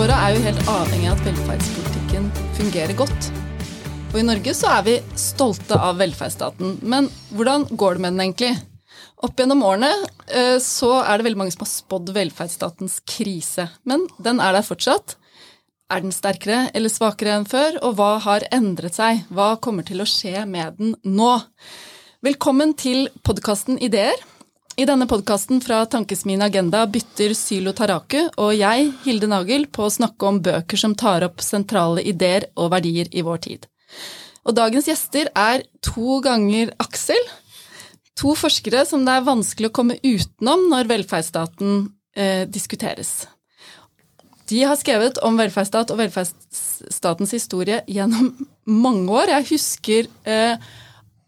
våre er jo helt avhengig av at velferdspolitikken fungerer godt. Og i Norge så er vi stolte av velferdsstaten. Men hvordan går det med den egentlig? Opp gjennom årene eh, så er det veldig mange som har spådd velferdsstatens krise. Men den er der fortsatt. Er den sterkere eller svakere enn før, og hva har endret seg? Hva kommer til å skje med den nå? Velkommen til podkasten Ideer. I denne podkasten fra Tankesmien Agenda bytter Sylo Taraku og jeg, Hilde Nagel, på å snakke om bøker som tar opp sentrale ideer og verdier i vår tid. Og dagens gjester er to ganger Aksel. To forskere som det er vanskelig å komme utenom når velferdsstaten eh, diskuteres. De har skrevet om velferdsstat og velferdsstatens historie gjennom mange år. Jeg husker eh,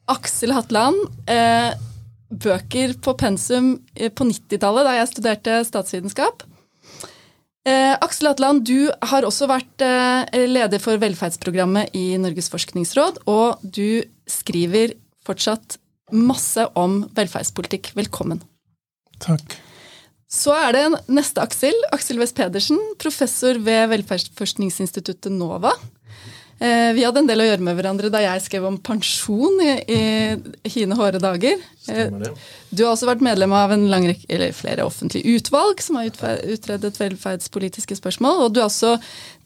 Aksel Hatland. Eh, bøker på pensum eh, på 90-tallet, da jeg studerte statsvitenskap. Eh, Aksel Atland, du har også vært eh, leder for velferdsprogrammet i Norges forskningsråd, og du skriver fortsatt masse om velferdspolitikk. Velkommen. Takk. Så er det neste Aksel, Aksel West Pedersen, professor ved velferdsforskningsinstituttet NOVA. Eh, vi hadde en del å gjøre med hverandre da jeg skrev om pensjon i, i hine hårde dager. Eh, du har også vært medlem av en lang rekke, eller flere offentlige utvalg som har utredet velferdspolitiske spørsmål, og du er også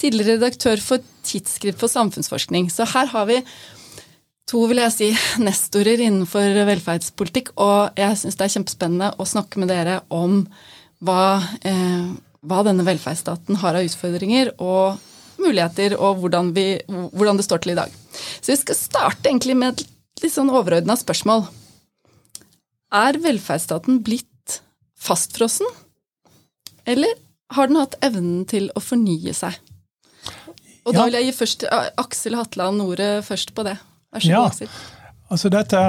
tidligere redaktør for Tidsskrift for samfunnsforskning. Så her har vi to vil jeg si, nestorer innenfor velferdspolitikk, og jeg syns det er kjempespennende å snakke med dere om hva, eh, hva denne velferdsstaten har av utfordringer, og muligheter og hvordan, vi, hvordan, det står til i dag. Så vi skal starte egentlig med et litt sånn overordna spørsmål. Er velferdsstaten blitt fastfrossen, eller har den hatt evnen til å fornye seg? Og da vil jeg gi først Aksel Hatland ordet først på det. Vær så god, ja. Aksel. Altså, dette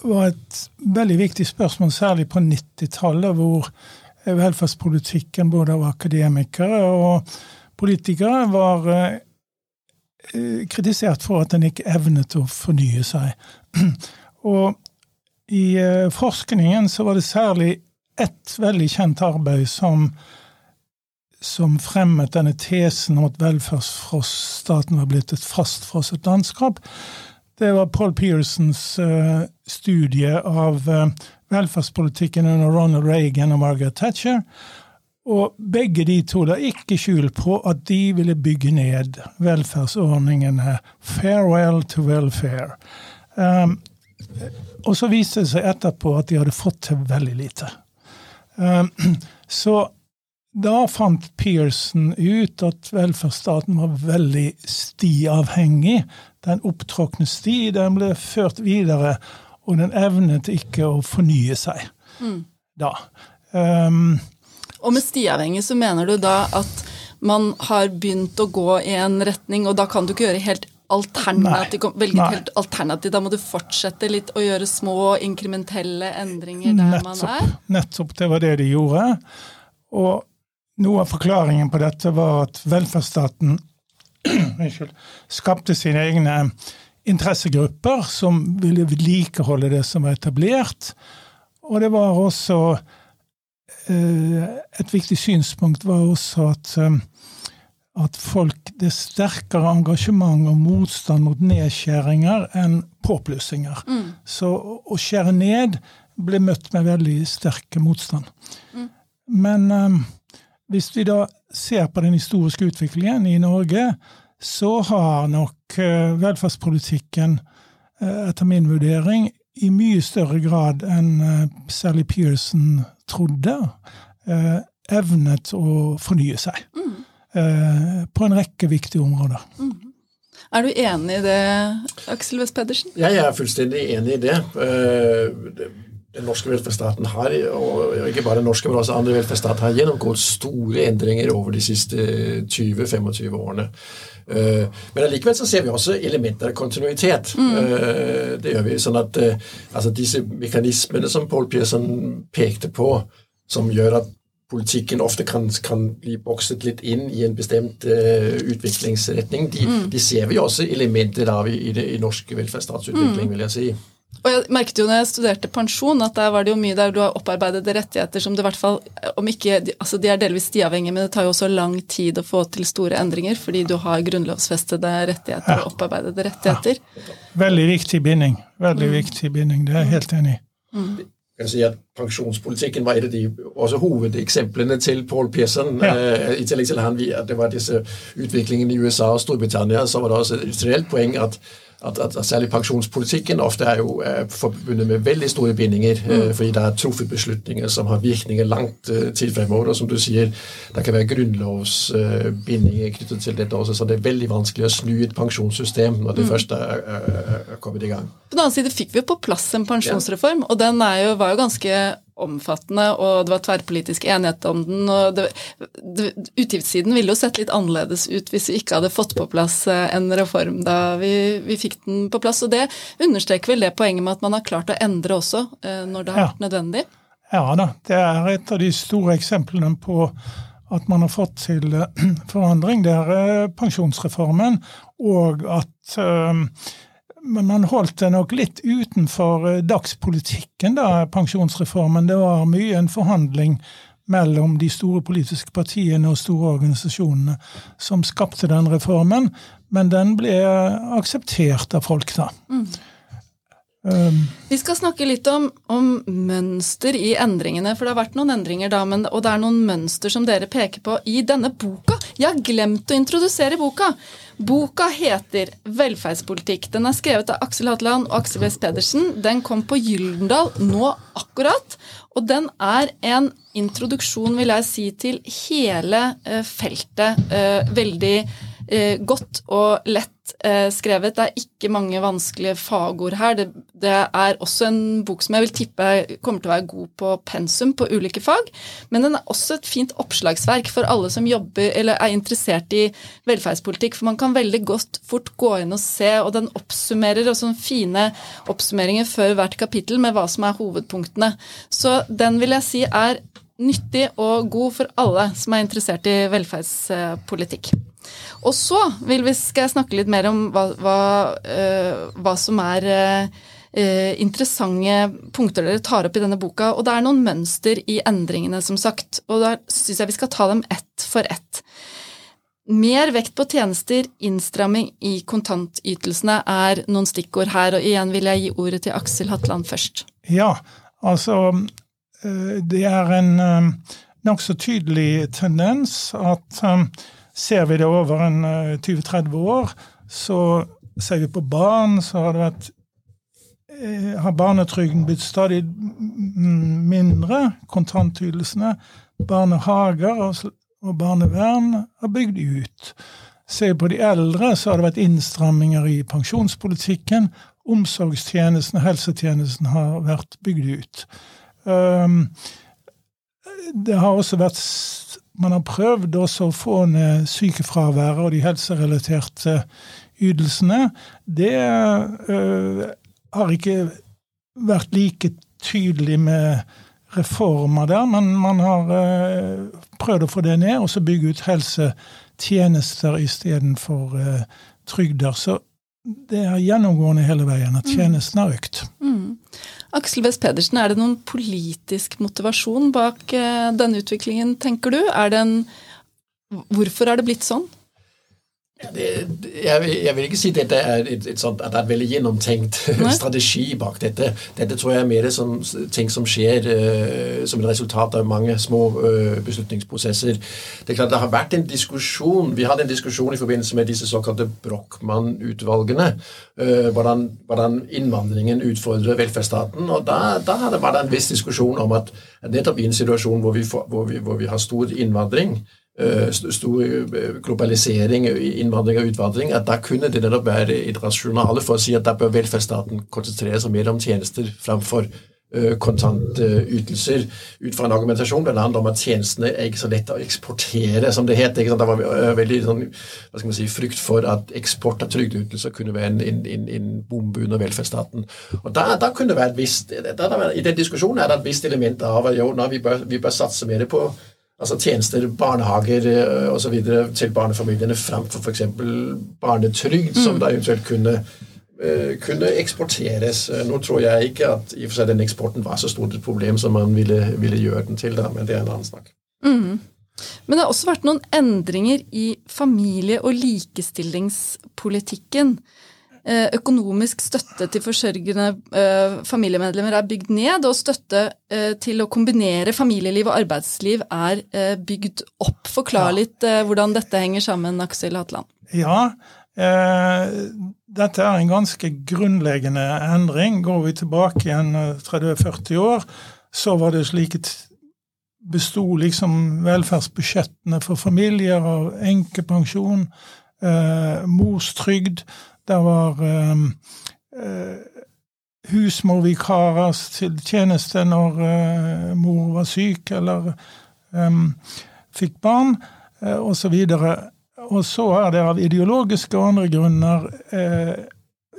var et veldig viktig spørsmål, særlig på 90-tallet, hvor velferdspolitikken både av akademikere og politikere var eh, kritisert for at en ikke evnet å fornye seg. Og i eh, forskningen så var det særlig ett veldig kjent arbeid som, som fremmet denne tesen om at velferdsstaten var blitt et fastfrosset landskap. Det var Paul Pearsons uh, studie av velferdspolitikken under Ronald Reagan og Margaret Thatcher. Og begge de to la ikke skjul på at de ville bygge ned velferdsordningene. Farewell to welfare. Um, og så viste det seg etterpå at de hadde fått til veldig lite. Um, så da fant Pearson ut at velferdsstaten var veldig stiavhengig. Den opptråkne sti, den ble ført videre, og den evnet ikke å fornye seg mm. da. Um, og med stiavhengig så mener du da at man har begynt å gå i en retning, og da kan du ikke gjøre helt alternativ, velge et helt alternativ. Da må du fortsette litt å gjøre små inkrementelle endringer der nettopp, man er? Nettopp, det var det de gjorde. Og noe av forklaringen på dette var at velferdsstaten skapte sine egne interessegrupper som ville vedlikeholde det som var etablert. Og det var også et viktig synspunkt var også at, eh, at folk Det er sterkere engasjement og motstand mot nedskjæringer enn påplussinger. Mm. Så å skjære ned ble møtt med veldig sterk motstand. Mm. Men um, hvis vi da ser på den historiske utviklingen i Norge, så har nok uh, velferdspolitikken, uh, etter min vurdering, i mye større grad enn uh, Sally Pearson trodde, eh, evnet å fornye seg. Mm. Eh, på en rekke viktige områder. Mm. Er du enig i det, Aksel West Pedersen? Jeg er fullstendig enig i det. Eh, den norske velferdsstaten har, og ikke bare den norske, men også andre velferdsstater, har gjennomgått store endringer over de siste 20-25 årene. Eh, men allikevel så ser vi også elementer av kontinuitet. Mm. Eh, det gjør vi. sånn at altså Disse mekanismene som Paul Pierson pekte på, som gjør at politikken ofte kan, kan bli bokset litt inn i en bestemt uh, utviklingsretning, de, mm. de, ser vi også elementer av i, i, det, i norsk velferdsstatsutvikling, mm. vil jeg si. Og jeg merket jo når jeg studerte pensjon, at der var det jo mye der du har opparbeidede rettigheter som det i hvert fall om ikke, altså De er delvis stiavhengige, men det tar jo også lang tid å få til store endringer, fordi du har grunnlovsfestede rettigheter ja. og opparbeidede rettigheter. Ja. Veldig viktig binding. Veldig mm. viktig binding, det er jeg helt enig i. Mm. Jeg kan si at Pensjonspolitikken var et av de også hovedeksemplene til Paul Pearson. Ja. Eh, I tillegg til han, det var disse utviklingene i USA og Storbritannia, så var det også et reelt poeng at at, at, at, særlig pensjonspolitikken ofte er jo er forbundet med veldig store bindinger. Mm. Eh, fordi det er truffet beslutninger som har virkninger langt tid fremover. Og som du sier, det kan være grunnlovsbindinger uh, knyttet til dette også. Så det er veldig vanskelig å snu et pensjonssystem når det mm. først er, er, er, kommet i gang. På den annen side fikk vi på plass en pensjonsreform, ja. og den jo, var jo ganske omfattende, og det var tverrpolitisk enighet om den. og det, det, Utgiftssiden ville jo sett litt annerledes ut hvis vi ikke hadde fått på plass eh, en reform da vi, vi fikk den på plass. og Det understreker vel det poenget med at man har klart å endre også eh, når det har vært nødvendig? Ja da, det er et av de store eksemplene på at man har fått til eh, forandring. Det er pensjonsreformen, og at men man holdt det nok litt utenfor eh, dagspolitikken, da, pensjonsreformen. Det var mye en forhandling mellom de store politiske partiene og store organisasjonene som skapte den reformen, men den ble akseptert av folk, da. Mm. Um, Vi skal snakke litt om, om, mønster i endringene, for det har vært noen endringer da, men, og det er noen mønster som dere peker på i denne boka. Jeg har glemt å introdusere boka! Boka heter 'Velferdspolitikk'. Den er skrevet av Aksel Hatland og Aksel West Pedersen. Den kom på Gyldendal nå akkurat, og den er en introduksjon, vil jeg si, til hele eh, feltet. Eh, veldig eh, godt og lett eh, skrevet. Det er ikke mange vanskelige fagord her. Det, det, er også en bok som jeg vil tippe kommer til å være god på pensum på ulike fag. Men den er også et fint oppslagsverk for alle som jobber eller er interessert i velferdspolitikk. For man kan veldig godt fort gå inn og se, og den oppsummerer og sånne fine oppsummeringer før hvert kapittel med hva som er hovedpunktene. Så den vil jeg si er nyttig og god for alle som er interessert i velferdspolitikk. Og så vi, skal jeg snakke litt mer om hva, hva, uh, hva som er uh, interessante punkter dere tar opp i denne boka. Og det er noen mønster i endringene, som sagt. Og da syns jeg vi skal ta dem ett for ett. Mer vekt på tjenester, innstramming i kontantytelsene er noen stikkord her. Og igjen vil jeg gi ordet til Aksel Hatland først. Ja, altså Det er en nokså tydelig tendens at Ser vi det over en 20-30 eh, år, så ser vi på barn, så har det vært eh, har barnetrygden blitt stadig mindre, kontantytelsene. Barnehager og barnevern har bygd ut. Ser vi på de eldre, så har det vært innstramminger i pensjonspolitikken. Omsorgstjenesten og helsetjenesten har vært bygd ut. Um, det har også vært man har prøvd også å få ned sykefraværet og de helserelaterte ytelsene. Det øh, har ikke vært like tydelig med reformer der, men man har øh, prøvd å få det ned, og så bygge ut helsetjenester istedenfor øh, trygder. Så det er gjennomgående hele veien at mm. tjenesten har økt. Mm. Aksel West Pedersen, er det noen politisk motivasjon bak eh, denne utviklingen, tenker du? Er det en, hvorfor er det blitt sånn? Jeg, vil, jeg, vil, ikke si dette er et, et sånt, at det er veldig gjennomtenkt strategi bak dette. Dette tror jeg er mer som ting som skjer uh, som et resultat av mange små uh, beslutningsprosesser. Det er klart det har vært en diskusjon Vi hadde en diskusjon i forbindelse med disse såkalte Brochmann-utvalgene. Uh, hvordan, hvordan, innvandringen utfordrer velferdsstaten. og Da, da var det en viss diskusjon om at nettopp i en situasjon hvor vi, får, hvor vi, hvor vi har stor innvandring stor eh, globalisering, innvandring og utvandring, at da kunne det nettopp være et rasjonale for å si at da bør velferdsstaten konsentrere seg mer om tjenester framfor eh, kontantytelser ut fra en argumentasjon bl.a. om at tjenestene er ikke så lett å eksportere, som det het. Det var veldig sånn, hva skal man si, frykt for at eksport av trygdeytelser kunne være en, en, en bombe under velferdsstaten. Og da, da kunne det være et visst, I den diskusjonen er det et visst element av at jo, nå, vi, bør, vi bør satse mer på altså tjenester, barnehager eh, osv. til barnefamiliene framfor f.eks. barnetrygd, mm. som da eventuelt kunne eh, kunne eksporteres. Nå tror jeg ikke at i og for seg den eksporten var så stort et problem som man ville, ville gjøre den til, da, men det er en annen snakk. Mm. Men det har også vært noen endringer i familie- og likestillingspolitikken. Eh, økonomisk støtte til forsørgende eh, familiemedlemmer er bygd ned, og støtte eh, til å kombinere familieliv og arbeidsliv er bygd opp. Forklar litt hvordan dette henger sammen, Aksel Hatland. Ja, eh, dette er en ganske grunnleggende endring. Går vi tilbake igjen 30-40 år, så var det slik besto liksom velferdsbudsjettene for familier av enkepensjon, eh, morstrygd. Det var um, uh, husmorvikarer til tjeneste når uh, mor var syk eller um, fikk barn, uh, osv. Og så er det av ideologiske og andre grunner uh,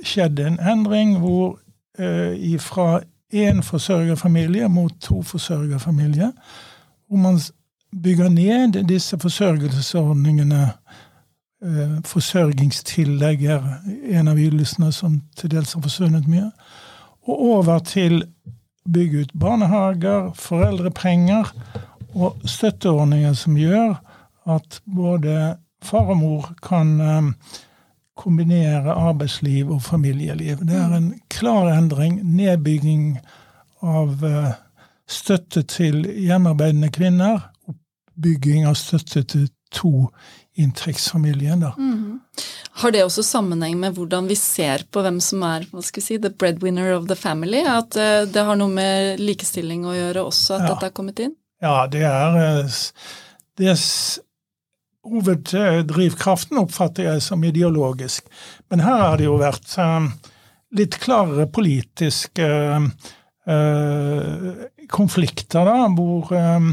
skjedd en endring hvor uh, fra én forsørgerfamilie mot to forsørgerfamilier hvor man bygger ned disse forsørgelsesordningene. Eh, forsørgingstillegg er en av ytelsene som til dels har forsvunnet mye. Og over til bygge ut barnehager, foreldrepenger og støtteordninger som gjør at både far og mor kan eh, kombinere arbeidsliv og familieliv. Det er en klar endring. Nedbygging av uh, støtte til hjemmearbeidende kvinner, oppbygging av støtte til to inntektsfamilien. Mm. Har det også sammenheng med hvordan vi ser på hvem som er hva skal vi si, the breadwinner of the family? At uh, det har noe med likestilling å gjøre også, at ja. dette er kommet inn? Ja, det er, eh, det er Hoveddrivkraften oppfatter jeg som ideologisk. Men her har det jo vært uh, litt klarere politiske Eh, konflikter, da, hvor eh,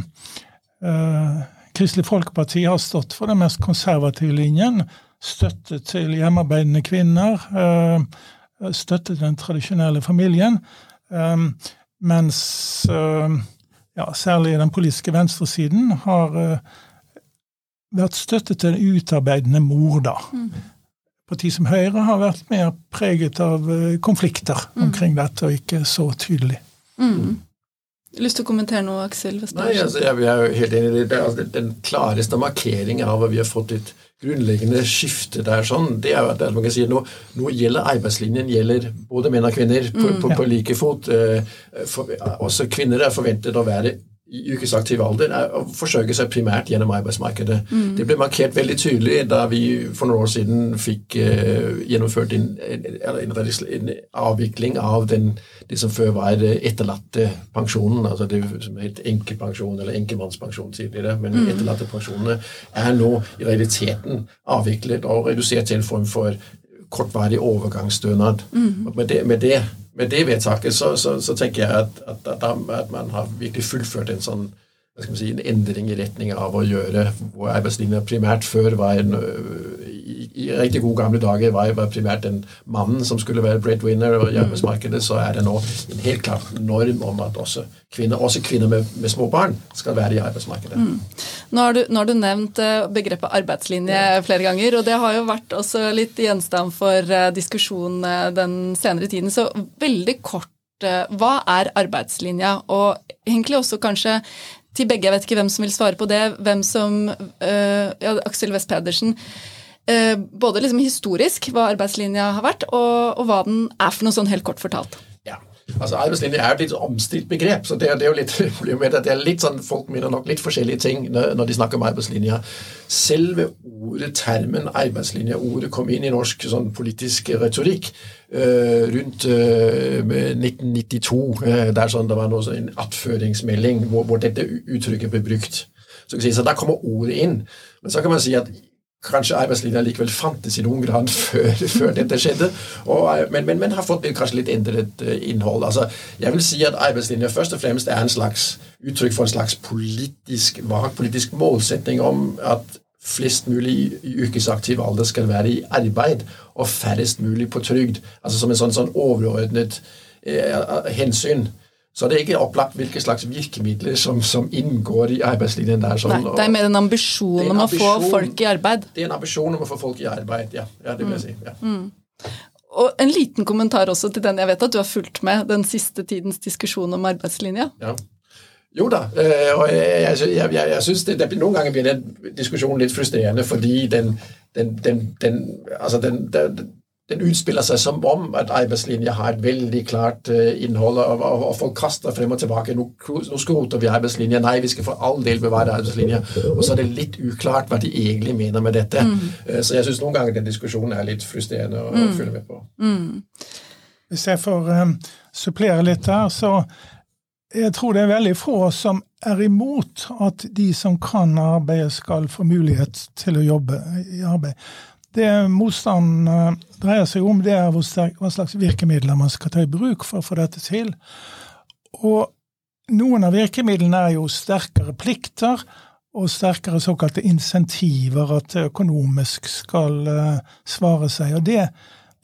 eh, Kristelig Folkeparti har stått for den mest konservative linjen. Støtte til hjemmearbeidende kvinner. Støtte til den tradisjonelle familien. Mens ja, særlig den politiske venstresiden har vært støtte til den utarbeidende mor, da. Mm. Parti som Høyre har vært mer preget av eh, konflikter mm. omkring dette, og ikke så tydelig. Mm. Lyst til å kommentere noe, Aksel? Nei, altså, jeg, er jo helt enig i det. Altså, den klareste markeringen av at vi har fått et grunnleggende skifte der, sånn, det er jo at man kan si, nå, nå gjelder arbeidslinjen gjelder både menn og kvinner på, mm. på, på like fot. Eh, for, også kvinner er forventet å være i yrkesaktiv alder er å forsøke seg primært gjennom arbeidsmarkedet. Mm. Det ble markert veldig tydelig da vi for noen år siden fikk uh, gjennomført en, en, en, en, avvikling av den, det som før var etterlatte pensjonen, altså det som het enkelpensjon eller enkelmannspensjon tidligere. Men mm. etterlattepensjonene er nå i realiteten avviklet og redusert til en form for kortvarig overgangsstønad. Mm. Med, det, med, det, med, det, vedtaket så, så, så tenker jeg at, at, at, man har virkelig fullført en sånn si, en endring i retning av å gjøre hvor arbeidslinja primært før var en i, riktig gode gamle dager var, var primært den mannen som skulle være breadwinner og i mm. arbeidsmarkedet, så er det nå en helt klar norm om at også kvinner, også kvinner med, med små barn skal være i arbeidsmarkedet. Mm. Nå, har du, nå, har du, nevnt eh, begrepet arbeidslinje ja. flere ganger, og det har jo vært også litt gjenstand for eh, diskusjon eh, den senere tiden. Så veldig kort, hva er arbeidslinja? Og egentlig også kanskje til begge, jeg vet ikke hvem som vil svare på det, hvem som ja, Aksel West Pedersen. Eh, både liksom historisk, hva arbeidslinja har vært, og, og, hva den er for noe sånn helt kort fortalt. Ja, altså Arbeidslinje er et litt omstilt begrep. så det, det er jo litt det er litt sånn, Folk mener nok litt forskjellige ting når, de snakker om arbeidslinja. Selve ordet, termen arbeidslinja, ordet kom inn i norsk sånn politisk retorikk uh, rundt uh, 1992. Uh, der sånn, det var noe sånn, en attføringsmelding hvor, hvor dette uttrykket ble brukt. Så, så Da kommer ordet inn. Men så kan man si at kanskje arbeidslinja likevel fantes i noen grad før, før dette skjedde, og, men, men, men, har fått kanskje litt endret uh, innhold. Altså, jeg vil si at arbeidslinja først og fremst er en slags uttrykk for en slags politisk, vag politisk målsetning om at flest mulig i yrkesaktiv alder skal være i arbeid, og færrest mulig på trygd. Altså som en sånn, sånn overordnet eh, hensyn så det er ikke opplagt hvilke slags virkemidler som, som inngår i arbeidslinjen der. Sånn, Nei, det er mer en ambisjon om å få folk i arbeid? Det er en ambisjon om å få folk i arbeid, ja. ja det vil jeg si. Ja. Mm. Og en liten kommentar også til den jeg vet at du har fulgt med, den siste tidens diskusjon om arbeidslinja. Ja. Jo da, øh, og jeg, jeg, jeg, jeg synes det, det, noen ganger blir den diskusjonen litt frustrerende fordi den, den, den, den altså den, den utspiller seg som om at arbeidslinja har et veldig klart uh, innhold, og, og, og, folk kaster frem og tilbake. Nå, nå skroter vi arbeidslinja. Nei, vi skal for all del bevare arbeidslinja. Og så er det litt uklart hva de egentlig mener med dette. Mm. Uh, så jeg syns noen ganger den diskusjonen er litt frustrerende å mm. følge med på. Mm. Hvis jeg får um, supplere litt der, så jeg tror det er veldig få som er imot at de som kan arbeide, skal få mulighet til å jobbe i arbeid. Det motstanden eh, dreier seg om, det er hva slags virkemidler man skal ta i bruk for å få dette til. Og noen av virkemidlene er jo sterkere plikter og sterkere såkalte insentiver, at det økonomisk skal uh, svare seg. Og det,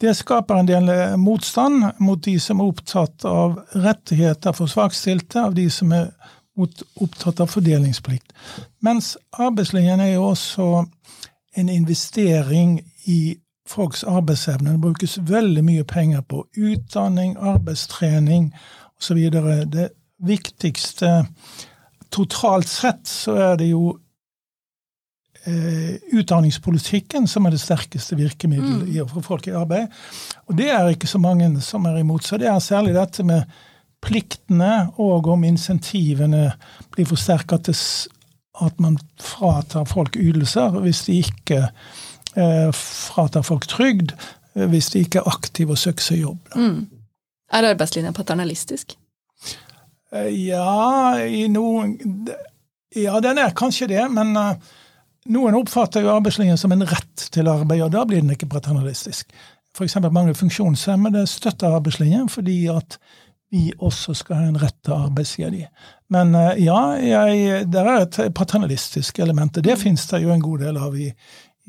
det, skaper en del eh, motstand mot de som er opptatt av rettigheter for svakstilte, av de som er opptatt av fordelingsplikt. Mens arbeidslinjen er jo også en investering i folks arbeidsevne. Det brukes veldig mye penger på utdanning, arbeidstrening osv. Det viktigste Totalt sett så er det jo eh, utdanningspolitikken som er det sterkeste virkemiddelet mm. få folk i arbeid. Og det er ikke så mange som er imot. Så det er særlig dette med pliktene og om insentivene blir forsterket til at man fratar folk ytelser hvis de ikke eh, fratar folk trygd, eh, hvis de ikke er aktive og søker seg jobb. Mm. Er arbeidslinja paternalistisk? Eh, ja, i noen Ja, den er kanskje det, men uh, noen oppfatter jo arbeidslinjen som en rett til arbeid, og da blir den ikke paternalistisk. F.eks. mange funksjonshemmede støtter arbeidslinjen fordi at vi også skal ha en rett til arbeid, sier de. Men eh, ja, jeg, det er et paternalistisk element. Det mm. finnes det jo en god del av i,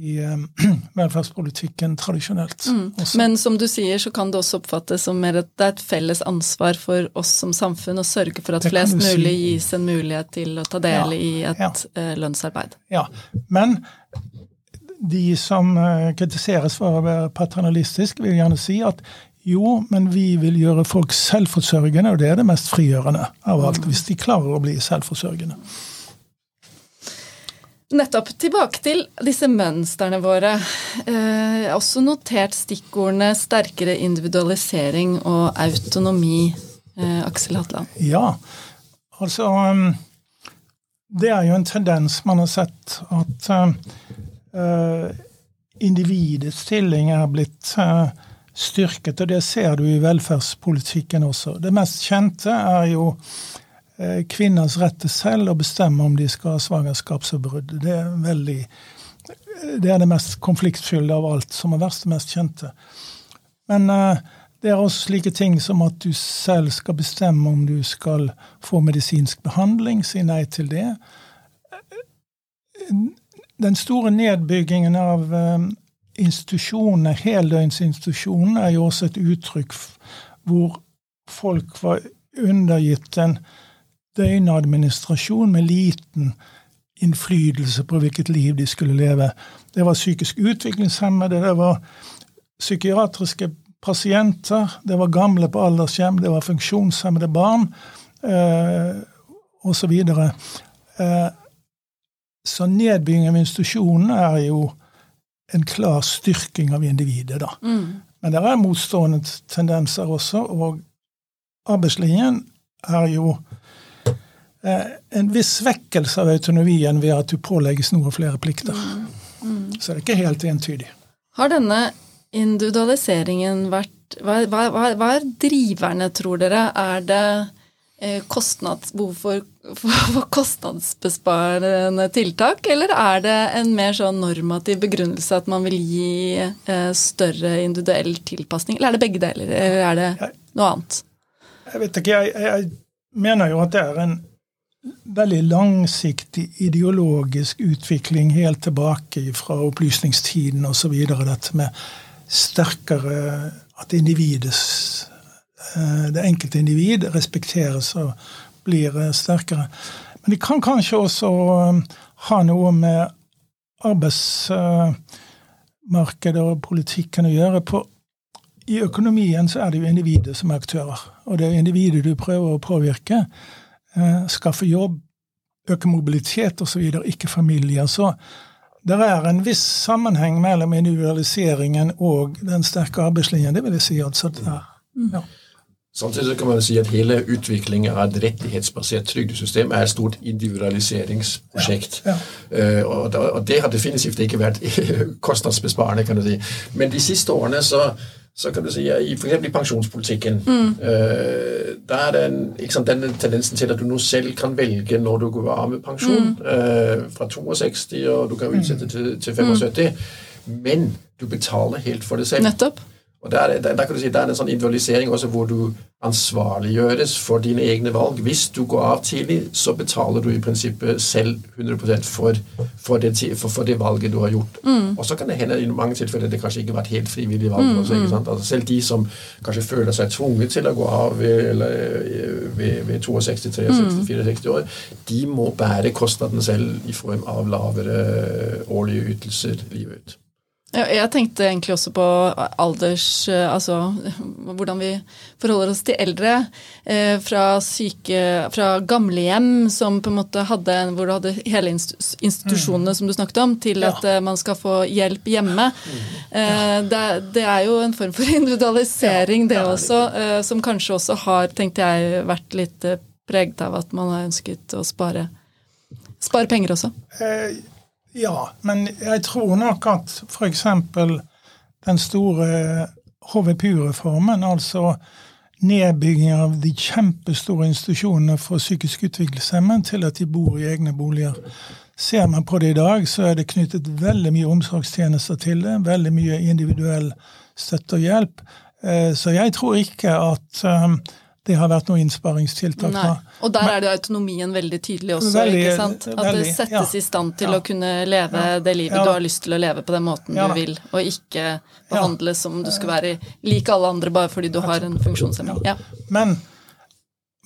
i um, velferdspolitikken tradisjonelt. Mm. Men som du sier, så kan det også oppfattes som mer at det er et felles ansvar for oss som samfunn å sørge for at flest mulig si. gis en mulighet til å ta del ja, i et ja. uh, lønnsarbeid. Ja, men de som kritiseres for å være paternalistisk, vil gjerne si at jo, men vi vil gjøre folk selvforsørgende, og det er det mest frigjørende av alt. Hvis de klarer å bli selvforsørgende. Nettopp. Tilbake til disse mønstrene våre. Eh, jeg har også notert stikkordene sterkere individualisering og autonomi. Eh, Aksel Hatland. Ja, altså um, Det er jo en tendens man har sett at individets stilling er blitt styrket, og det ser du i velferdspolitikken også. Det mest kjente er jo eh, kvinners rett til selv å bestemme om de skal ha svangerskapsavbrudd. Det er veldig det er det mest konfliktfylte av alt, som er verst det mest kjente. Men uh, det er også slike ting som at du selv skal bestemme om du skal få medisinsk behandling, si nei til det. Den store nedbyggingen av institusjonene, heldøgnsinstitusjonene, er jo også et uttrykk hvor folk var undergitt en døgnadministrasjon med liten innflytelse på hvilket liv de skulle leve. Det var psykisk utviklingshemmede, det var psykiatriske pasienter, det var gamle på aldershjem, det var funksjonshemmede barn eh, osv. Så, eh, så nedbygging av institusjonene er jo en klar styrking av individet. da. Mm. Men det er motstående tendenser også, og arbeidslinjen er jo eh, en viss svekkelse av autonomien ved at du pålegges noe flere plikter. Mm. Mm. Så det er ikke helt entydig. Har denne individualiseringen vært hva, hva, hva, er driverne, tror dere? Er det Eh, kostnadsbehov for, for, kostnadsbesparende tiltak, eller er det en mer sånn normativ begrunnelse at man vil gi eh, større individuell tilpasning, eller er det begge deler, eller er det noe annet? Jeg vet ikke, jeg, jeg mener jo at det er en veldig langsiktig ideologisk utvikling helt tilbake fra opplysningstiden osv. Dette med sterkere At individets det enkelte individ respekteres og blir eh, sterkere. Men det kan kanskje også eh, ha noe med arbeidsmarkedet og politikken å gjøre. på i økonomien så er det jo individet som er aktører. Og det er individet du prøver å påvirke. Eh, skaffe jobb, øke mobilitet osv., ikke familier. Så det er en viss sammenheng mellom individualiseringen og den sterke arbeidslinjen. Det vil jeg si. altså. Ja. Samtidig kan man si at hele utviklingen av et rettighetsbasert trygdesystem er et stort individualiseringsprosjekt. Ja, ja. Uh, og, det har definitivt ikke vært kostnadsbesparende, kan du si. Men de siste årene så, så kan du si, f.eks. i pensjonspolitikken mm. uh, der er den, sant, denne tendensen til at du nå selv kan velge når du går av med pensjon. Mm. Uh, fra 62, og du kan utsette til, til 75. Mm. Men du betaler helt for det selv. Nettopp. Og der, der, der, kan du si, der er en sånn individualisering også hvor du ansvarliggjøres for dine egne valg. Hvis du går av tidlig, så betaler du i prinsippet selv 100 for, for, det, for, for det valget du har gjort. Mm. Og så kan det hende i mange tilfeller det kanskje ikke har vært helt frivillig valg. Mm, også, mm. altså selv de som kanskje føler seg tvunget til å gå av ved, eller, ved, ved 62, 63, 64 år, de må bære kostnaden selv i form av lavere årlige ytelser livet ut. Jeg tenkte egentlig også på alders eh, Altså hvordan vi forholder oss til eldre. Eh, fra syke Fra gamlehjem som på en måte hadde hvor du hadde hele institusjonene mm. som du snakket om, til at ja. Eh, man skal få hjelp hjemme. Det, det, er jo en form for individualisering, det også, som kanskje også har, tenkte jeg, vært litt preget av at man har ønsket å spare, spare penger også. Ja, men jeg tror nok at f.eks. den store HVPU-reformen, altså nedbygging av de kjempestore institusjonene for psykisk utviklingshemmede til at de bor i egne boliger. Ser man på det i dag, så er det knyttet veldig mye omsorgstjenester til det. Veldig mye individuell støtte og hjelp. Eh, så jeg tror ikke at um, det har vært noe innsparingstiltak. Nei. Og der er det autonomien veldig tydelig også. Veldig, ikke sant? At veldig, det settes ja, i stand til ja, å kunne leve ja, det livet du har lyst til å leve på den måten du vil, og ikke behandles som om du skal være lik alle andre bare fordi du har en funksjonshemming. Men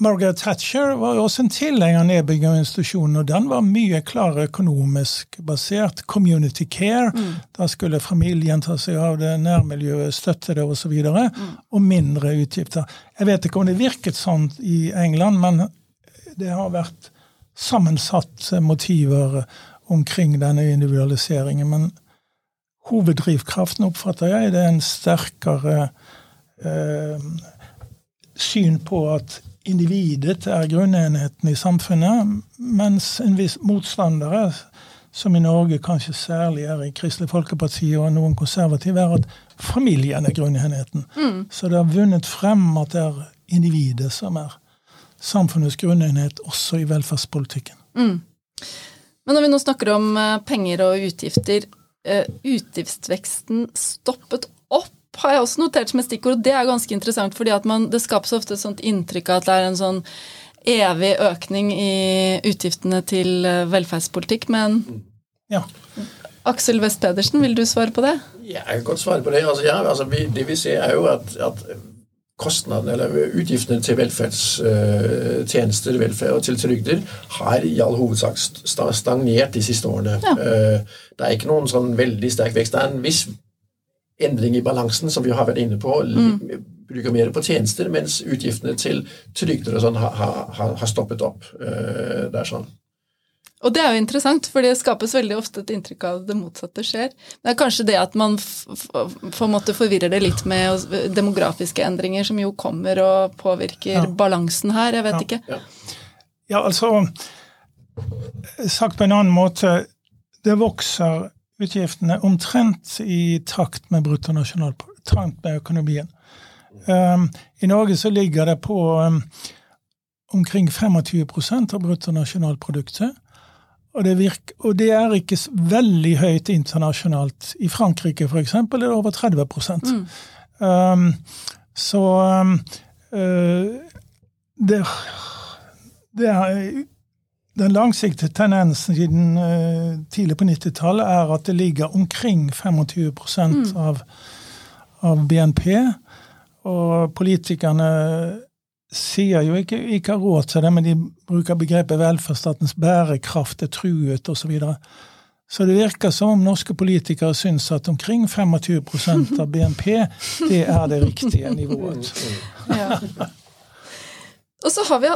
Margaret Thatcher var jo også en tilhenger av nedbygging av institusjonen, og den var mye klarere økonomisk basert. Community care. Mm. Da skulle familien ta seg av det, nærmiljøet støtte det osv. Og, så mm. og mindre utgifter. Jeg vet ikke om det virket sånn i England, men det har vært sammensatte motiver omkring denne individualiseringen. Men hoveddrivkraften oppfatter jeg det er en sterkere eh, syn på at individet er grunnenheten i samfunnet, mens en viss motstandere, som i Norge kanskje særlig er i Kristelig Folkeparti og noen konservative, er at familien er grunnenheten. Mm. Så det har vunnet frem at det er individet som er samfunnets grunnenhet, også i velferdspolitikken. Mm. Men når vi nå snakker om eh, penger og utgifter, uh, utgiftsveksten stoppet opp har jeg også notert som et stikkord. Det er ganske interessant, fordi man, det skapes ofte et sånt inntrykk av at det er en sånn evig økning i utgiftene til eh, velferdspolitikk. Men ja. Aksel West Pedersen, vil du svare på det? Ja, jeg kan godt svare på det. Altså, ja, altså, vi, det vi ser, er jo at, at kostnadene, eller utgiftene til velferdstjenester uh, velferd og til trygder har i all hovedsak stagnert de siste årene. Ja. Uh, det er ikke noen sånn veldig sterk vekst. Det er en viss endring i balansen, som vi har vært inne på. Mm. Bruker mer på tjenester, mens utgiftene til trygder og sånn har, har, har, stoppet opp. Uh, det er sånn. Og det er jo interessant, for det skapes veldig ofte et inntrykk av at det motsatte skjer. Det er kanskje det at man på en måte forvirrer det litt med demografiske endringer, som jo kommer og påvirker ja. balansen her. Jeg vet ja. ikke. Ja. ja, altså Sagt på en annen måte, det vokser utgiftene omtrent i takt med bruttonasjonalprodukt, med økonomien. Um, I Norge så ligger det på um, omkring 25% av bruttonasjonalproduktet. Og det, virker, og det, er ikke veldig høyt internasjonalt. I Frankrike f.eks. er det over 30 mm. um, Så uh, det, det er den langsiktige tendensen siden uh, tidlig på 90-tallet er at det ligger omkring 25 mm. av, av, BNP. Og politikerne sier jo ikke ikke har råd til det, men de bruker begrepet velferdsstatens bærekraft er truet osv. Så, videre. Så det virker som om norske politikere syns at omkring 25% av BNP, det er det riktige nivået. Ja. Og så har vi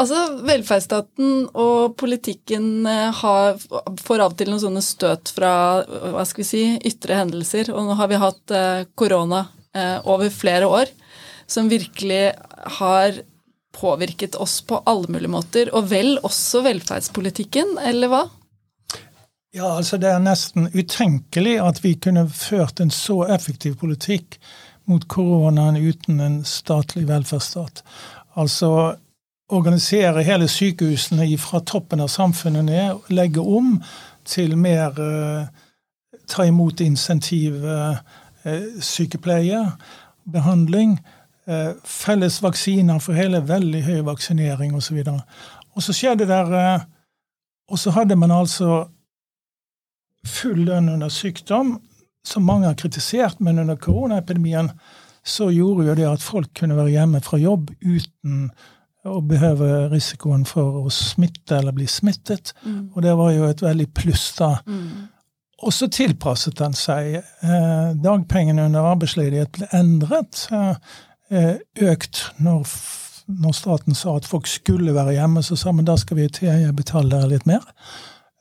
altså Velferdsstaten og politikken eh, har, får av og til noen sånne støt fra hva skal vi si, ytre hendelser. Og nå har vi hatt eh, korona eh, over flere år, som virkelig har påvirket oss på alle mulige måter. Og vel også velferdspolitikken, eller hva? Ja, altså Det er nesten utenkelig at vi kunne ført en så effektiv politikk mot koronaen uten en statlig velferdsstat. Altså organisere hele sykehusene fra toppen av samfunnet ned, legge om til mer uh, ta imot insentiv uh, sykepleie, behandling, felles vaksiner for hele, veldig høy vaksinering osv. Og, og så skjedde der Og så hadde man altså full lønn under sykdom, som mange har kritisert, men under koronaepidemien så gjorde jo det at folk kunne være hjemme fra jobb uten å behøver risikoen for å smitte eller bli smittet. Mm. Og det var jo et veldig pluss da. Mm. Og så tilpasset den seg. Eh, dagpengene under arbeidsledighet ble endret. Eh, økt når, når, staten sa at folk skulle være hjemme, så sa man da skal vi betale dere litt mer.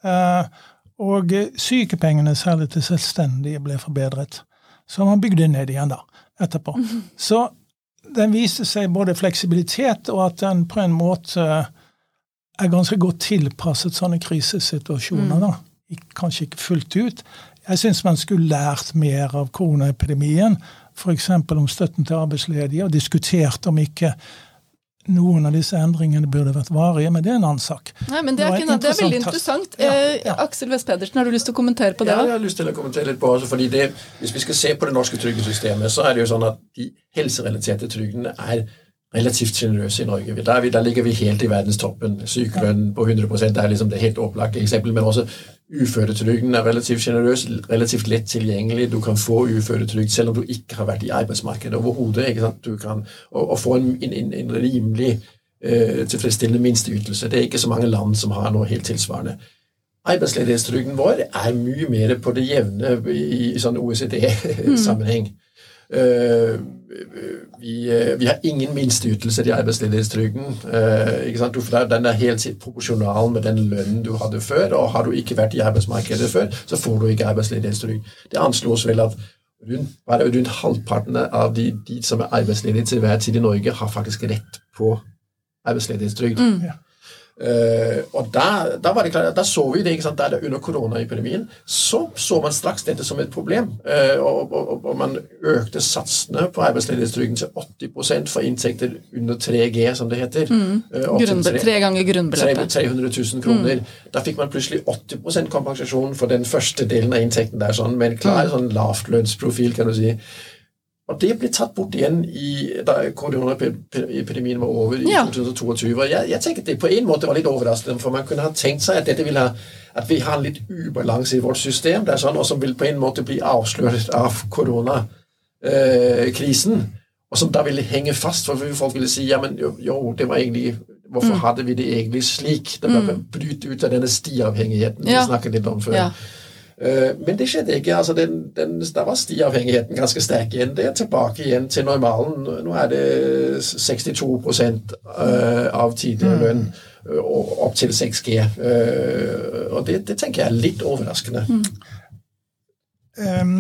Eh, og sykepengene, særlig til selvstendige, ble forbedret. Så man bygde ned igjen da etterpå. Mm. Så den viste seg både fleksibilitet og at den på en måte er ganske godt tilpasset sånne krisesituasjoner. Mm. da. Kanskje ikke fullt ut. Jeg syns man skulle lært mer av koronaepidemien, f.eks. om støtten til arbeidsledige, og diskutert om ikke noen av disse endringene burde vært varige, men det er en annen sak. Nei, men Det er, det det er veldig interessant. Ja, ja. Eh, Aksel West Pedersen, har du lyst til å kommentere på det? Ja, jeg har lyst til å kommentere litt på det. fordi det, Hvis vi skal se på det norske trygdesystemet, så er det jo sånn at de helserelaterte trygdene er relativt sjenerøse i Norge. Der, vi, der, ligger vi helt i verdenstoppen. Sykelønn på 100% er liksom det helt opplagte eksempelet. Men også uføretrygden er relativt sjenerøs, relativt lett tilgjengelig. Du kan få uføretrygd selv om du ikke har vært i arbeidsmarkedet overhodet. Du kan, og, og få en, en, en rimelig uh, tilfredsstillende minsteytelse. Det er ikke så mange land som har noe helt tilsvarende. Arbeidsledighetstrygden vår er mye mer på det jevne i, i sånn OECD-sammenheng. Mm. Uh, vi, øh, vi, har ingen minsteytelser i arbeidsledighetstrygden. Uh, den er helt proporsjonal med den lønnen du hadde før. og Har du ikke vært i arbeidsmarkedet før, så får du ikke arbeidsledighetstrygd. Det anslås vel at rundt, bare rundt halvparten av de, de som er arbeidsledige til hver tid i Norge, har faktisk rett på arbeidsledighetstrygd. Mm. Uh, og da, da, var det klart, da så vi det ikke sant, der under koronaepidemien. Så så man straks dette som et problem. Uh, og, og, og, man økte satsene på arbeidsledighetstrygden til 80% for inntekter under 3G, som det heter. Mm. Uh, tre, tre, ganger grunnbeløpet. 300 000 kroner. Mm. Da fikk man plutselig 80% kompensasjon for den første delen av inntekten der, sånn, med en klar mm. sånn lavtlønnsprofil, kan du si. Og det ble tatt bort igjen i, da koronaepidemien var over i ja. 2022. Og jeg, jeg tenker det på en måte var litt overraskende, for man kunne ha tenkt seg at dette ville ha, at vi har en litt ubalanse i vårt system, det er sånn, og som vil på en måte bli avslørt av koronakrisen. Eh, og som da ville henge fast, for folk ville si ja, men jo, jo det var egentlig Hvorfor mm. hadde vi det egentlig slik? Det ble mm. bryte ut av denne stiavhengigheten ja. vi snakket litt om før. Ja. Eh, men det skjedde ikke. altså den, den, Da var stiavhengigheten ganske sterk igjen. Det er tilbake igjen til normalen. Nå er det 62 eh, av tidligere mm. lønn opp til 6G. Eh, og det, det, tenker jeg er litt overraskende. Mm.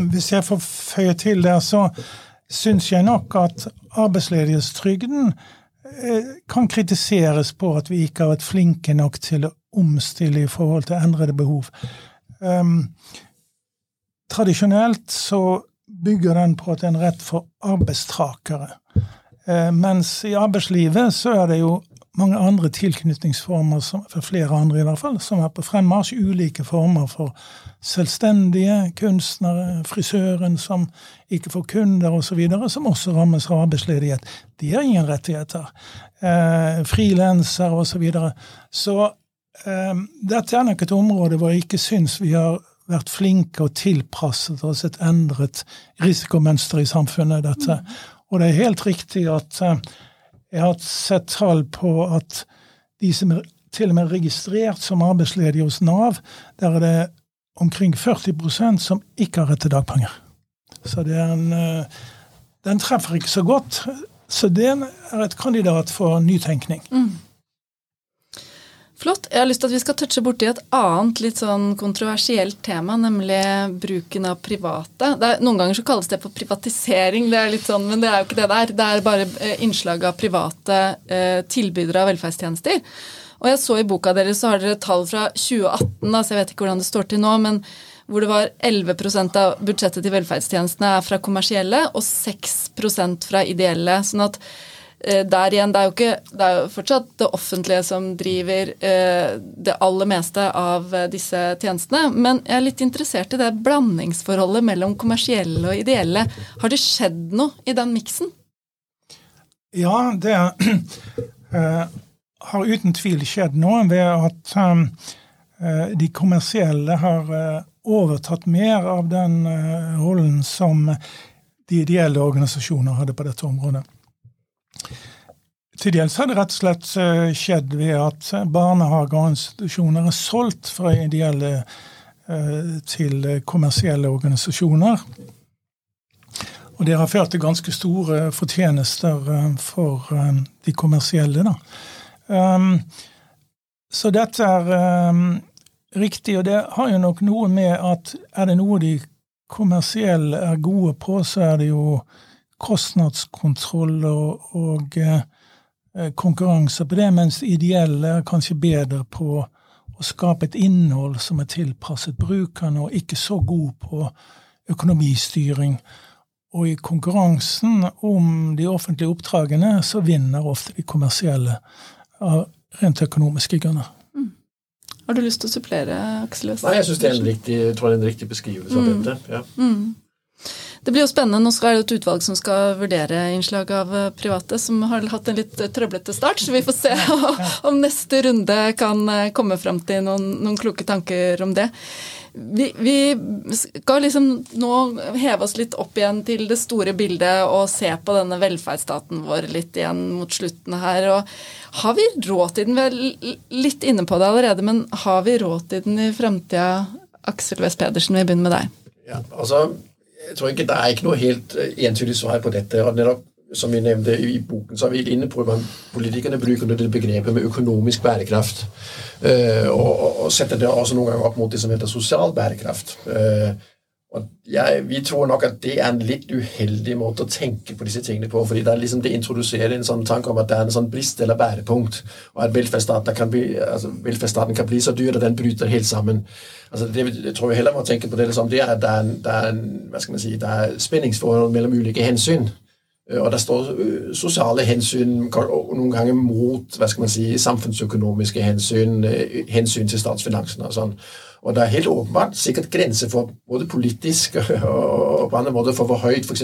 Hvis jeg får føye til der, så syns jeg nok at arbeidsledighetstrygden kan kritiseres på at vi ikke har vært flinke nok til å omstille i forhold til endrede behov. Um, tradisjonelt så bygger den på at det er en rett for arbeidstakere. Uh, mens i arbeidslivet så er det jo mange andre tilknytningsformer, som, for flere andre i hvert fall, som er på fremmarsj. Ulike former for selvstendige, kunstnere, frisøren som ikke får kunder osv., som også rammes av arbeidsledighet. De har ingen rettigheter. Eh, Frilansere osv. Så, videre. så dette er nok et område hvor jeg ikke syns vi har vært flinke og tilpasset oss et endret risikomønster i samfunnet. dette. Mm. Og det er helt riktig at uh, jeg har sett tall på at de som er til og med registrert som arbeidsledige hos Nav, der er det omkring 40% som ikke har rett til dagpenger. Så den, den treffer ikke så godt. Så det er et kandidat for nytenkning. Mm. Flott. Jeg har lyst til at vi skal touche borti et annet litt sånn kontroversielt tema, nemlig bruken av private. Er, noen ganger så kalles det for privatisering, det er litt sånn, men det er jo ikke det der. Det er bare eh, innslag av private eh, tilbydere av velferdstjenester. Og jeg så i boka deres så har dere tall fra 2018, da, så jeg vet ikke hvordan det står til nå, men hvor det var 11% av budsjettet til velferdstjenestene er fra kommersielle og 6% fra ideelle. sånn at der igjen, det er jo ikke, det er jo fortsatt det offentlige som driver eh, det aller meste av eh, disse tjenestene. Men jeg er litt interessert i det blandingsforholdet mellom kommersielle og ideelle. Har det skjedd noe i den miksen? Ja, det uh, har uten tvil skjedd noe ved at de kommersielle har overtatt mer av den rollen som de ideelle organisasjoner hadde på dette området. Til dels har det rett og slett eh, skjedd ved at barnehager og institusjoner er solgt fra ideelle eh, til kommersielle organisasjoner. Og det har ført til ganske store fortjenester eh, for de kommersielle. Da. Um, så dette er um, riktig, og det har jo nok noe med at er det noe de kommersielle er gode på, så er det jo kostnadskontroll og, og eh, konkurranse på det, mens ideelle er kanskje bedre på å skape et innhold som er tilpasset brukerne, og ikke så god på økonomistyring. Og i konkurransen om de offentlige oppdragene så vinner ofte de kommersielle av rent økonomiske grunner. Mm. Har du lyst til å supplere, Aksel Nei, jeg syns det er en riktig, tror det er en riktig beskrivelse av mm. dette. Ja. Mm. Det blir jo spennende. Nå er det et utvalg som skal vurdere innslag av eh, private, som har hatt en litt eh, trøblete start, så vi får se om neste runde kan eh, komme fram til noen, noen kloke tanker om det. Vi, vi, skal liksom nå heve oss litt opp igjen til det store bildet og se på denne velferdsstaten vår litt igjen mot slutten her. Og har vi råd til den? Vi er litt inne på det allerede, men har vi råd til den i fremtida? Aksel West Pedersen, vi begynner med deg. Ja, altså jeg tror ikke Det er ikke noe helt eh, entydig svar på dette. og nettopp som vi nevnte i boken, så er vi inne på at politikerne bruker det begrepet med økonomisk bærekraft. Uh, og, setter det også noen ganger opp mot det som heter sosial bærekraft. Jeg, Vi tror nok at det er en litt uheldig måte å tenke på disse tingene på. fordi Det, liksom, det introduserer en sånn tanke om at det er en sånn brist eller bærepunkt, og at velferdsstaten kan bli, altså, velferdsstaten kan bli så dyr at den bryter helt sammen. Altså, det jeg tror jeg heller må tenke på det, liksom, det er at det er, en, det er, en, hva skal man si, det er spenningsforhold mellom ulike hensyn. Og det står øh, sosiale hensyn noen ganger mot hva skal man si, samfunnsøkonomiske hensyn, øh, hensyn til statsfinansene og sånn. Og det er helt åpenbart sikkert grenser for både politisk og på andre måter for hvor høyt f.eks.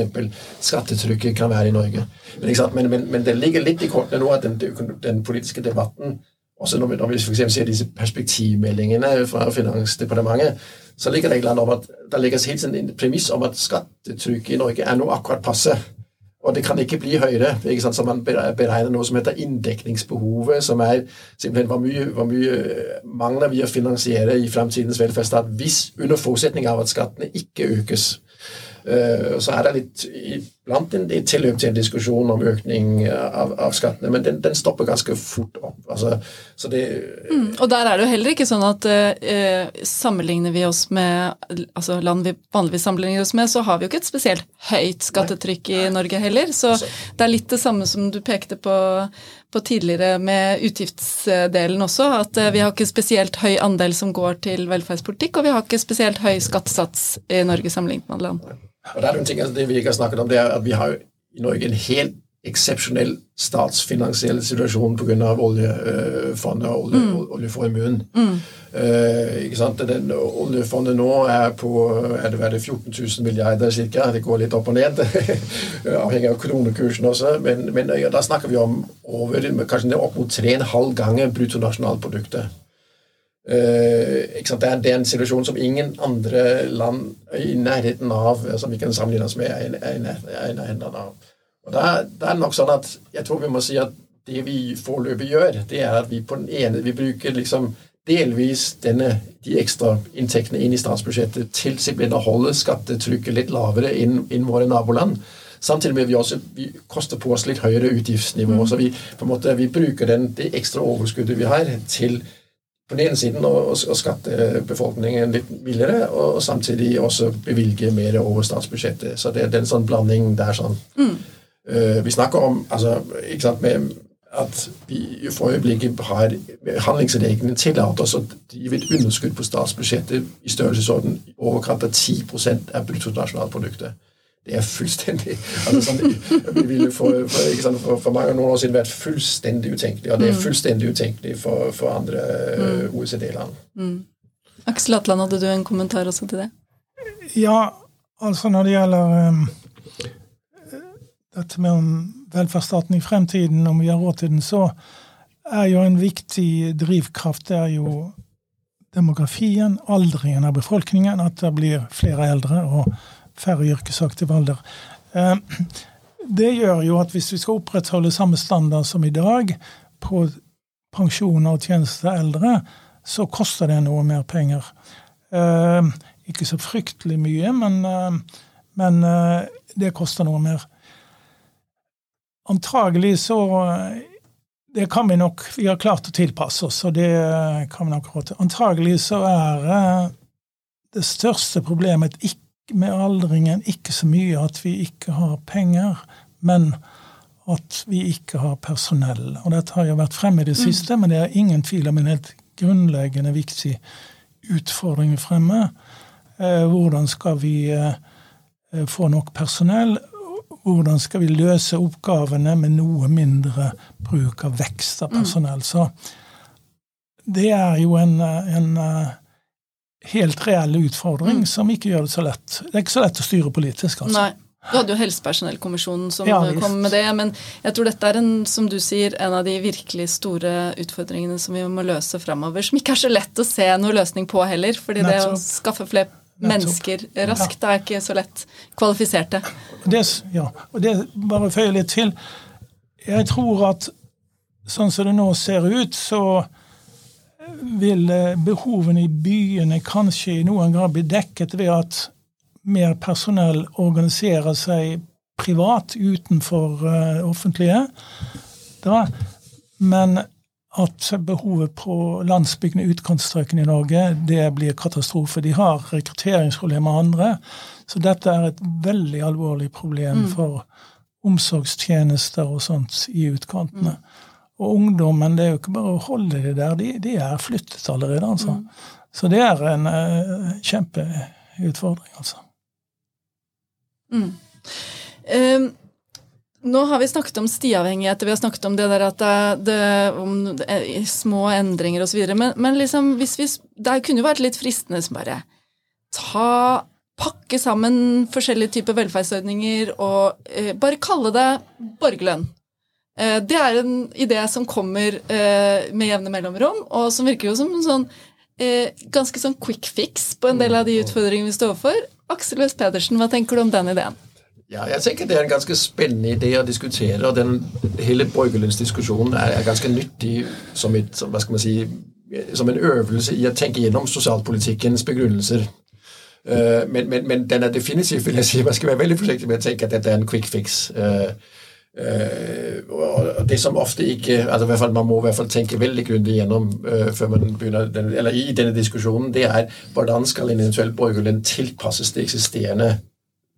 skattetrykket kan være i Norge. Men, men, men, men, det ligger litt i kortene nå at den, den politiske debatten også når vi, når vi for ser disse perspektivmeldingene fra Finansdepartementet, så ligger det om at det legges helt en premiss om at skattetrykket i Norge er nå akkurat passe. Og det kan ikke bli høyere. ikke sant? Så man beregner noe som heter inndekningsbehovet, som er simpelthen hvor mye, hvor mye eh, mangler vi å finansiere i fremtidens velferdsstat hvis under forutsetning av at skattene ikke økes. Uh, så er det litt iblant en, tilløp til en diskusjon om økning av, av skattene, men den, den, stopper ganske fort opp. Altså, det, mm, og der er det jo heller ikke sånn at uh, sammenligner vi oss med altså land vi vanligvis sammenligner oss med, så har vi jo ikke et spesielt høyt skattetrykk i Norge heller. Så altså, det er litt det samme som du pekte på, på tidligere med utgiftsdelen også, at uh, vi har ikke spesielt høy andel som går til velferdspolitikk, og vi har ikke spesielt høy skattesats i Norge sammenlignet med andre land. Og det er noen ting, altså det vi ikke har snakket om, det er at vi har i Norge en helt eksepsjonell statsfinansiell situasjon pga. oljefondet og olje, mm. oljeformuen. Mm. Ikke sant? Den, oljefondet nå er på er det, er det 14 000 milliarder ca. Det går litt opp og ned, avhengig av kronekursen også. Men, men ja, da snakker vi om over, kanskje opp mot 3,5 ganger bruttonasjonalproduktet. Uh, det, er, det, en situasjon som ingen andre land i nærheten av som vi kan sammenligne oss med, er i nærheten av. Og da, er det nok sånn at jeg tror vi må si at det vi foreløpig gjør, det er at vi på den ene vi bruker liksom delvis denne, de ekstra inntektene inn i statsbudsjettet til simpelthen å holde skattetrykket litt lavere enn inn våre naboland. Samtidig med vi også vi koster på oss litt høyere utgiftsnivå. Mm. Så vi, på en måte, vi bruker den, det ekstra overskuddet vi har, til på den ene siden å, skatte befolkningen litt mildere, og samtidig også bevilge mer over statsbudsjettet. Så det, det er en sånn blanding der. sånn. Mm. Uh, vi snakker om altså, ikke sant, med at vi for øyeblikket har handlingsreglene tillater oss å drive et underskudd på statsbudsjettet i størrelsesorden overkant av 10% av bruttonasjonalproduktet. Det er fullstendig altså sånn, Vi ville for, for, sant, for, for mange år siden vært fullstendig utenkelig, og det er mm. fullstendig utenkelig for, for andre mm. OECD-land. Mm. Aksel Atland, hadde du en kommentar også til det? Ja, altså når det gjelder um, dette med om velferdsstaten i fremtiden, om vi har råd til den, så er jo en viktig drivkraft det er jo demografien, aldringen av befolkningen, at det blir flere eldre og færre yrkesaktiv alder. Eh, det gjør jo at hvis vi skal opprettholde samme standard som i dag på pensjoner og tjenester til eldre, så koster det noe mer penger. Eh, ikke så fryktelig mye, men, eh, men det koster noe mer. Antagelig så Det kan vi nok Vi har klart å tilpasse oss, og det kan vi nok råde til. Antagelig så er det største problemet med aldringen ikke så mye at vi ikke har penger, men at vi ikke har personell. Og dette har jo vært fremme i det mm. siste, mm. men det er ingen tvil om en helt grunnleggende viktig utfordring fremme. Eh, hvordan skal vi eh, få nok personell? hvordan skal vi løse oppgavene med noe mindre bruk av vekst av personell. Mm. Så det er jo en, en eh, helt reell utfordring mm. som ikke gjør det så lett. Det er ikke så lett å styre politisk, altså. Nei. Du hadde jo Helsepersonellkommisjonen som ja, kom med det. Men jeg tror dette er en, som du sier, en av de virkelig store utfordringene som vi må løse framover. Som ikke er så lett å se noen løsning på heller. fordi det å skaffe flere mennesker raskt er ikke så lett kvalifiserte. Det, ja, og det bare føyer litt til. Jeg tror at sånn som det nå ser ut, så vil eh, behovene i byene kanskje i noen grad bli dekket ved at mer personell organiserer seg privat utenfor uh, offentlige. Da. Men at behovet på landsbygdene utkantstrøkene i Norge det blir katastrofe. De har rekrutteringsproblemer med andre. Så dette er et veldig alvorlig problem mm. for omsorgstjenester og sånt i utkantene. Og ungdommen, det er jo ikke bare å holde de der, de, de er flyttet allerede, altså. Mm. Så det er en uh, kjempeutfordring, altså. Mm. Um, nå har vi snakket om stiavhengighet, vi har snakket om det der at det, det om det små endringer osv. Men, men liksom, hvis vi, det kunne jo vært litt fristende som bare ta Pakke sammen forskjellige typer velferdsordninger og eh, bare kalle det borgerlønn. Eh, det er en idé som kommer eh, med jevne mellomrom, og som virker jo som en sånn eh, ganske sånn quick fix på en del av de utfordringene vi står overfor. Aksel West Pedersen, hva tenker du om den ideen? Ja, jeg tenker Det er en ganske spennende idé å diskutere. og den Hele borgerlønnsdiskusjonen er, er ganske nyttig som, et, som, hva skal man si, som en øvelse i å tenke gjennom sosialpolitikkens begrunnelser. Uh, men, men, men, den er definitivt vil jeg si, Man skal være veldig forsiktig med å tenke at dette er en quick fix. Uh, uh, det som ofte ikke altså i hvert fall Man må i hvert fall tenke veldig grundig gjennom før man begynner den, eller i denne diskusjonen, det er hvordan skal en eventuell borgerlønn tilpasses det eksisterende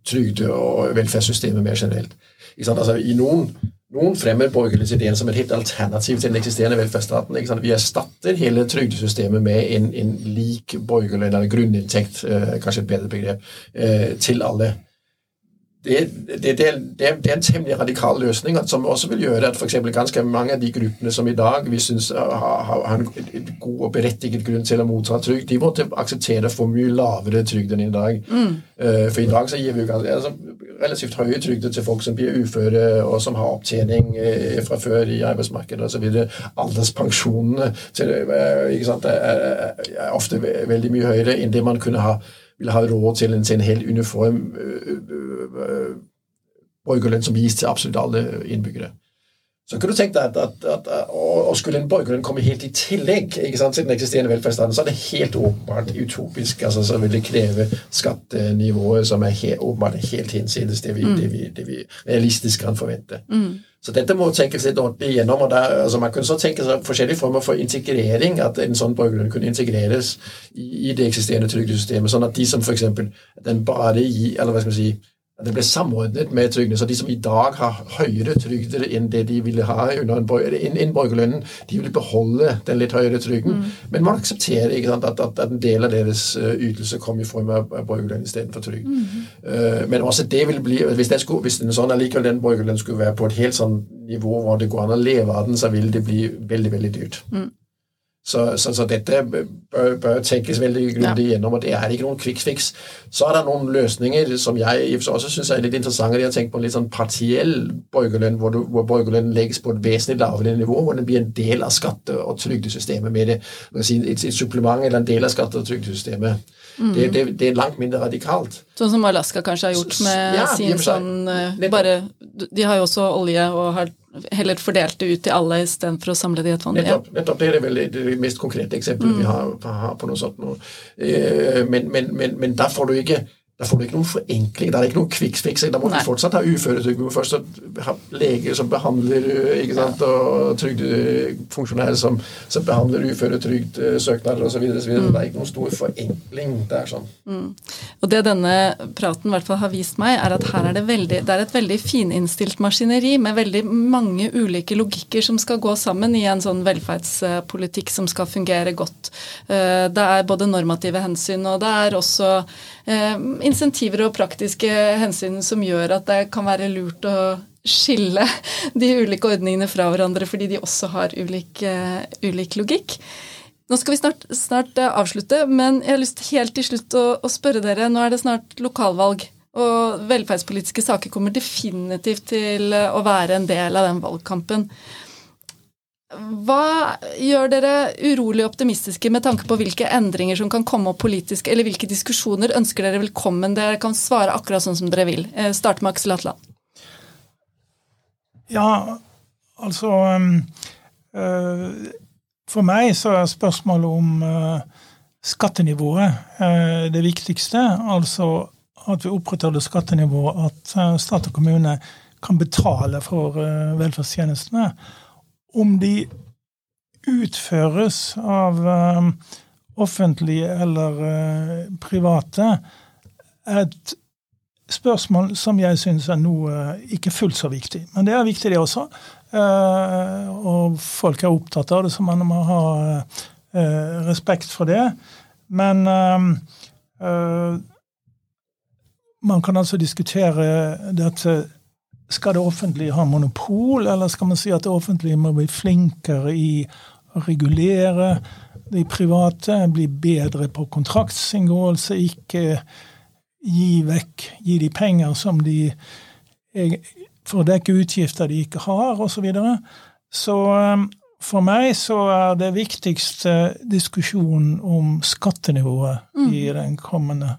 trygde- og velferdssystemet mer generelt. Altså, I noen, noen fremmer borgerlighetsideen som et helt alternativ til den eksisterende velferdsstaten. Vi erstatter hele trygdesystemet med en, en lik borgerlønn, eller grunninntekt, uh, kanskje et bedre begrep, til alle det, det, det, er en temmelig radikal løsning som også vil gjøre at f.eks. ganske mange av de gruppene som i dag vi syns har, har, en god og berettiget grunn til å motta trygd, de måtte akseptere for mye lavere trygd enn i dag. Mm. Uh, for i dag så gir vi altså, relativt høye trygder til folk som blir uføre, og som har opptjening uh, fra før i arbeidsmarkedet osv. Alderspensjonene til, ikke sant, er, er ofte veldig mye høyere enn det man kunne ha vil ha råd til en, til en helt uniform øh, øh, borgerlønn som gis til absolutt alle innbyggere. så kunne du tenkt deg at, at, at, og skulle en borgerlønn komme helt i tillegg ikke sant, til den eksisterende velferdsstaten, så er det helt åpenbart utopisk. altså Så vil det kreve skattenivået som er helt, åpenbart helt hinsides det vi, mm. det, vi, det vi, realistisk kan forvente. Mm. Så dette må tenkes litt ordentlig igjennom. og der, altså Man kunne så tenke seg forskjellige former for integrering. At en sånn borger kunne integreres i, i det eksisterende trygdesystemet. Sånn at de som f.eks. den bare gir eller hva skal man si, det ble samordnet med trygdene. Så de som i dag har høyere trygder enn det de ville ha under en, en borgerlønnen, de vil beholde den litt høyere trygden. Mm. Men man aksepterer sant, at, at, at, en del av deres uh, ytelse kom i form av borgerlønn istedenfor trygd. Mm. Uh, men også det vil bli, hvis, den skulle, hvis den sånn allikevel den borgerlønnen skulle være på et helt sånn nivå hvor det går an å leve av den, så vil det bli veldig, veldig dyrt. Mm. Så, så, så, dette bør, bør tenkes veldig grundig ja. gjennom, og det er ikke noen quick fix. Så er det noen løsninger som jeg også syns er litt interessante. Jeg har tenkt på en litt sånn partiell borgerlønn, hvor, du, hvor borgerlønnen legges på et vesentlig lavere nivå, hvor den blir en del av skatte- og trygdesystemet med det. Si, et, et, supplement eller en del av skatte- og trygdesystemet. Mm. Det, det, det, er langt mindre radikalt. Sånn som Alaska kanskje har gjort med ja, sin sånn eh, bare, De har jo også olje og har heller fordelt det ut til alle istedenfor å samle det i et fond. Nettopp, nettopp, Det er vel det mest konkrete eksempelet mm. vi har, har, på noe sånt. Nå. Eh, men, men, men, men da får du ikke da får du ikke noen forenkling. Der er ikke noen kvikkfiksing. Da må Nei. du fortsatt ha uføretrygd. Først ha leger som behandler ikke sant, og trygdefunksjonærer som, som behandler uføretrygdsøknader osv. Mm. Det er ikke noen stor forenkling. Det er sånn. Mm. Og Det denne praten hvert fall har vist meg, er at her er det, veldig, det er et veldig fininnstilt maskineri med veldig mange ulike logikker som skal gå sammen i en sånn velferdspolitikk som skal fungere godt. Eh, det er både normative hensyn, og det er også Eh, insentiver og praktiske hensyn som gjør at det kan være lurt å skille de ulike ordningene fra hverandre fordi de også har ulik, uh, ulik logikk. Nå skal vi snart, snart uh, avslutte, men jeg har lyst helt til slutt å, å, spørre dere. Nå er det snart lokalvalg, og velferdspolitiske saker kommer definitivt til å være en del av den valgkampen. Hva gjør dere urolig optimistiske med tanke på hvilke endringer som kan komme opp politisk, eller hvilke diskusjoner ønsker dere velkommen? Dere kan svare akkurat sånn som dere vil. Eh, start med Aksel Atland. Ja, altså øh, For meg så er spørsmålet om øh, skattenivået det viktigste. Altså at vi opprettholder skattenivået, at stat og kommune kan betale for velferdstjenestene om de utføres av uh, offentlige eller uh, private, er et spørsmål som jeg syns er noe uh, ikke fullt så viktig. Men det er viktig, det også. og folk er opptatt av det, så man må ha respekt for det. Men man kan altså diskutere dette skal det offentlige ha monopol, eller skal man si at det offentlige må bli flinkere i å regulere? De private bli bedre på kontraktsinngåelse, ikke gi vekk, gi de penger som de for å dekke utgifter de ikke har, osv. Så, videre. så um, for meg så er det viktigste diskusjonen om skattenivået mm. i den kommende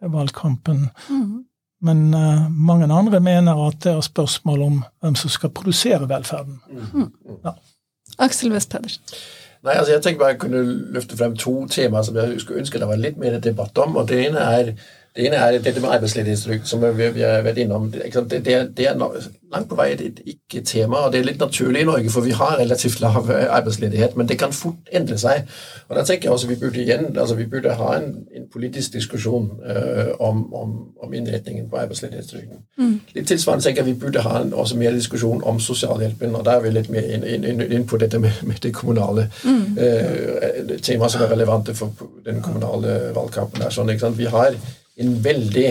valgkampen. Mm. Men uh, mange andre mener at det er spørsmål om hvem som skal produsere velferden. Mm. Ja. Aksel West Pedersen. Nei, altså Jeg tenker bare jeg kunne løfte frem to temaer som jeg skulle ønske det var litt mer debatt om. og Det ene er det ene er dette med arbeidsledighetstrygd, som vi, vi har vært innom. Det, det, det, er, langt på vei et ikke-tema, og det er litt naturlig i Norge, for vi har relativt lav arbeidsledighet, men det kan fort endre seg. Og da tenker jeg også Vi burde igjen, altså vi burde ha en, en politisk diskusjon uh, om, om, om, innretningen på arbeidsledighetstrygden. Mm. Litt tilsvarende tenker jeg vi burde ha en, også mer diskusjon om sosialhjelpen, og da er vi litt mer inn, inn, inn, inn på dette med, med det kommunale mm. uh, temaet som er relevante for den kommunale valgkampen. Der, sånn, Vi har en veldig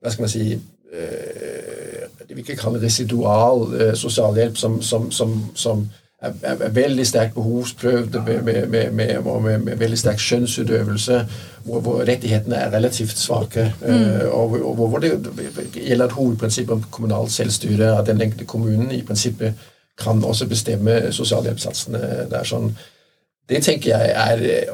hva skal man si eh, det vi ikke kaller residual eh, sosialhjelp, som, som, som, som er, er, veldig sterkt behovsprøvd, med, med, med, med, veldig sterk skjønnsutøvelse, hvor, hvor, rettighetene er relativt svake. Mm. Uh, og, og, hvor det gjelder et hovedprinsipp om kommunalt selvstyre, at den enkelte kommunen i prinsippet kan også bestemme sosialhjelpssatsene. Det, sånn, det tenker jeg er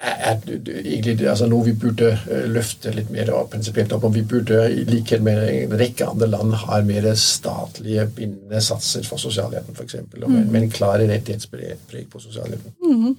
er egentlig altså, noe vi burde løfte litt mer prinsipielt opp om. Vi burde, i likhet med en rekke andre land, ha mer statlige bindende satser for sosialhjelpen, f.eks. Med, med en klar rettighetspreg på sosialhjelpen. Mm.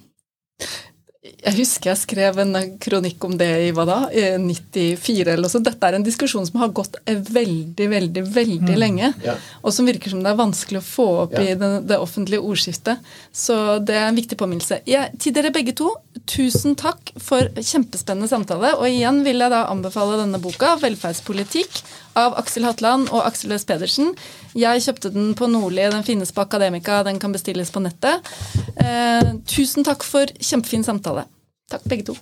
Jeg husker jeg skrev en kronikk om det i hva da, 94 eller noe sånt. Dette er en diskusjon som har gått veldig, veldig, veldig mm. lenge. Ja. Og som virker som det er vanskelig å få opp ja. i det, det, offentlige ordskiftet. Så det er en viktig påminnelse. Jeg, til dere begge to, tusen takk for kjempespennende samtale. Og igjen vil jeg da anbefale denne boka, 'Velferdspolitikk', av Aksel Hatland og Aksel S. Pedersen. Jeg kjøpte den på Nordli, den finnes på Akademika, den kan bestilles på nettet. Eh, tusen takk for kjempefin samtale. Takk, begge to.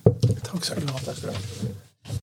Takk skal du ha.